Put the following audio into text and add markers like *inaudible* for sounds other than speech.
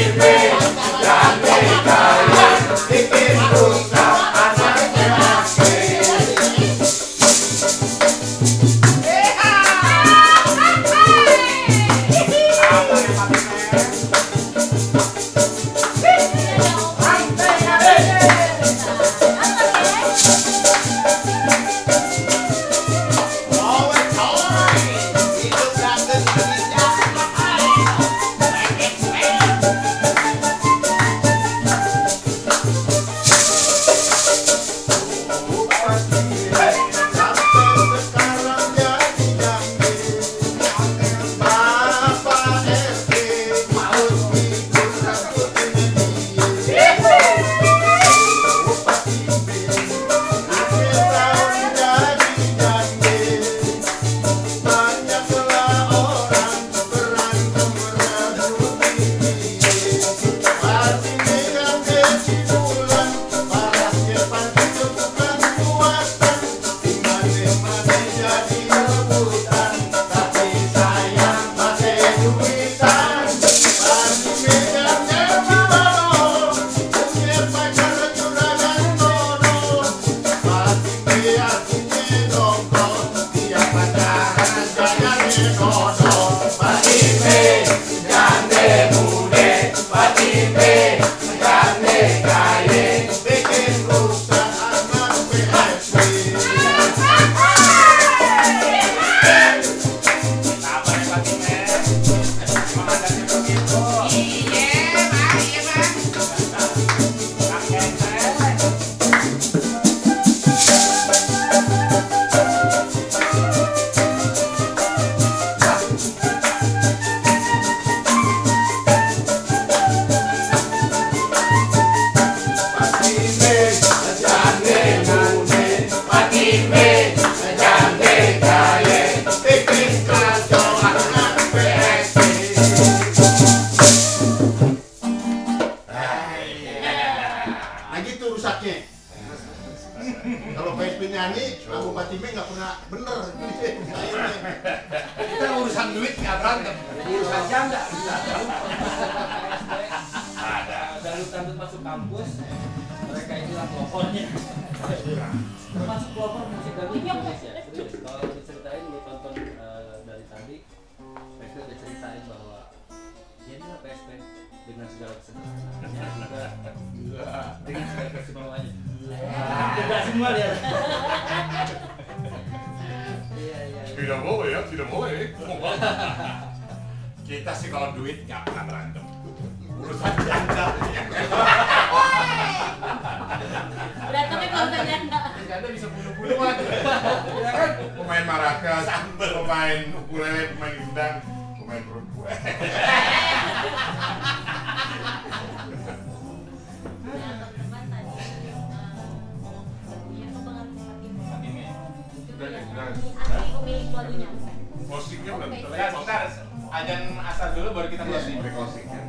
Amen. nós. Fatime nggak pernah bener. Kita urusan duit nggak berantem. Urusan janda bisa. Ada lu tandut masuk kampus, mereka inilah pelopornya. Termasuk pelopor musik di Indonesia. Serius, kalau diceritain lu tonton eh, dari tadi, PSP udah ceritain bahwa ya inilah PSP dengan segala kesederhanaannya juga *laughs* dengan segala keistimewanya. Tidak semua dia. *laughs* Tidak boleh ya, tidak boleh. *laughs* Kita sih kalau duit nggak pernah berantem. Urusan janda. Berantemnya kalau udah janda. Janda bisa bunuh-bunuhan. Ya kan? Pemain maracas, pemain ukulele, pemain gendang, pemain perempuan. *laughs* Pemilik lagunya. Closingnya udah Bentar, bentar. Ajan asal dulu baru kita closing. Closing kan.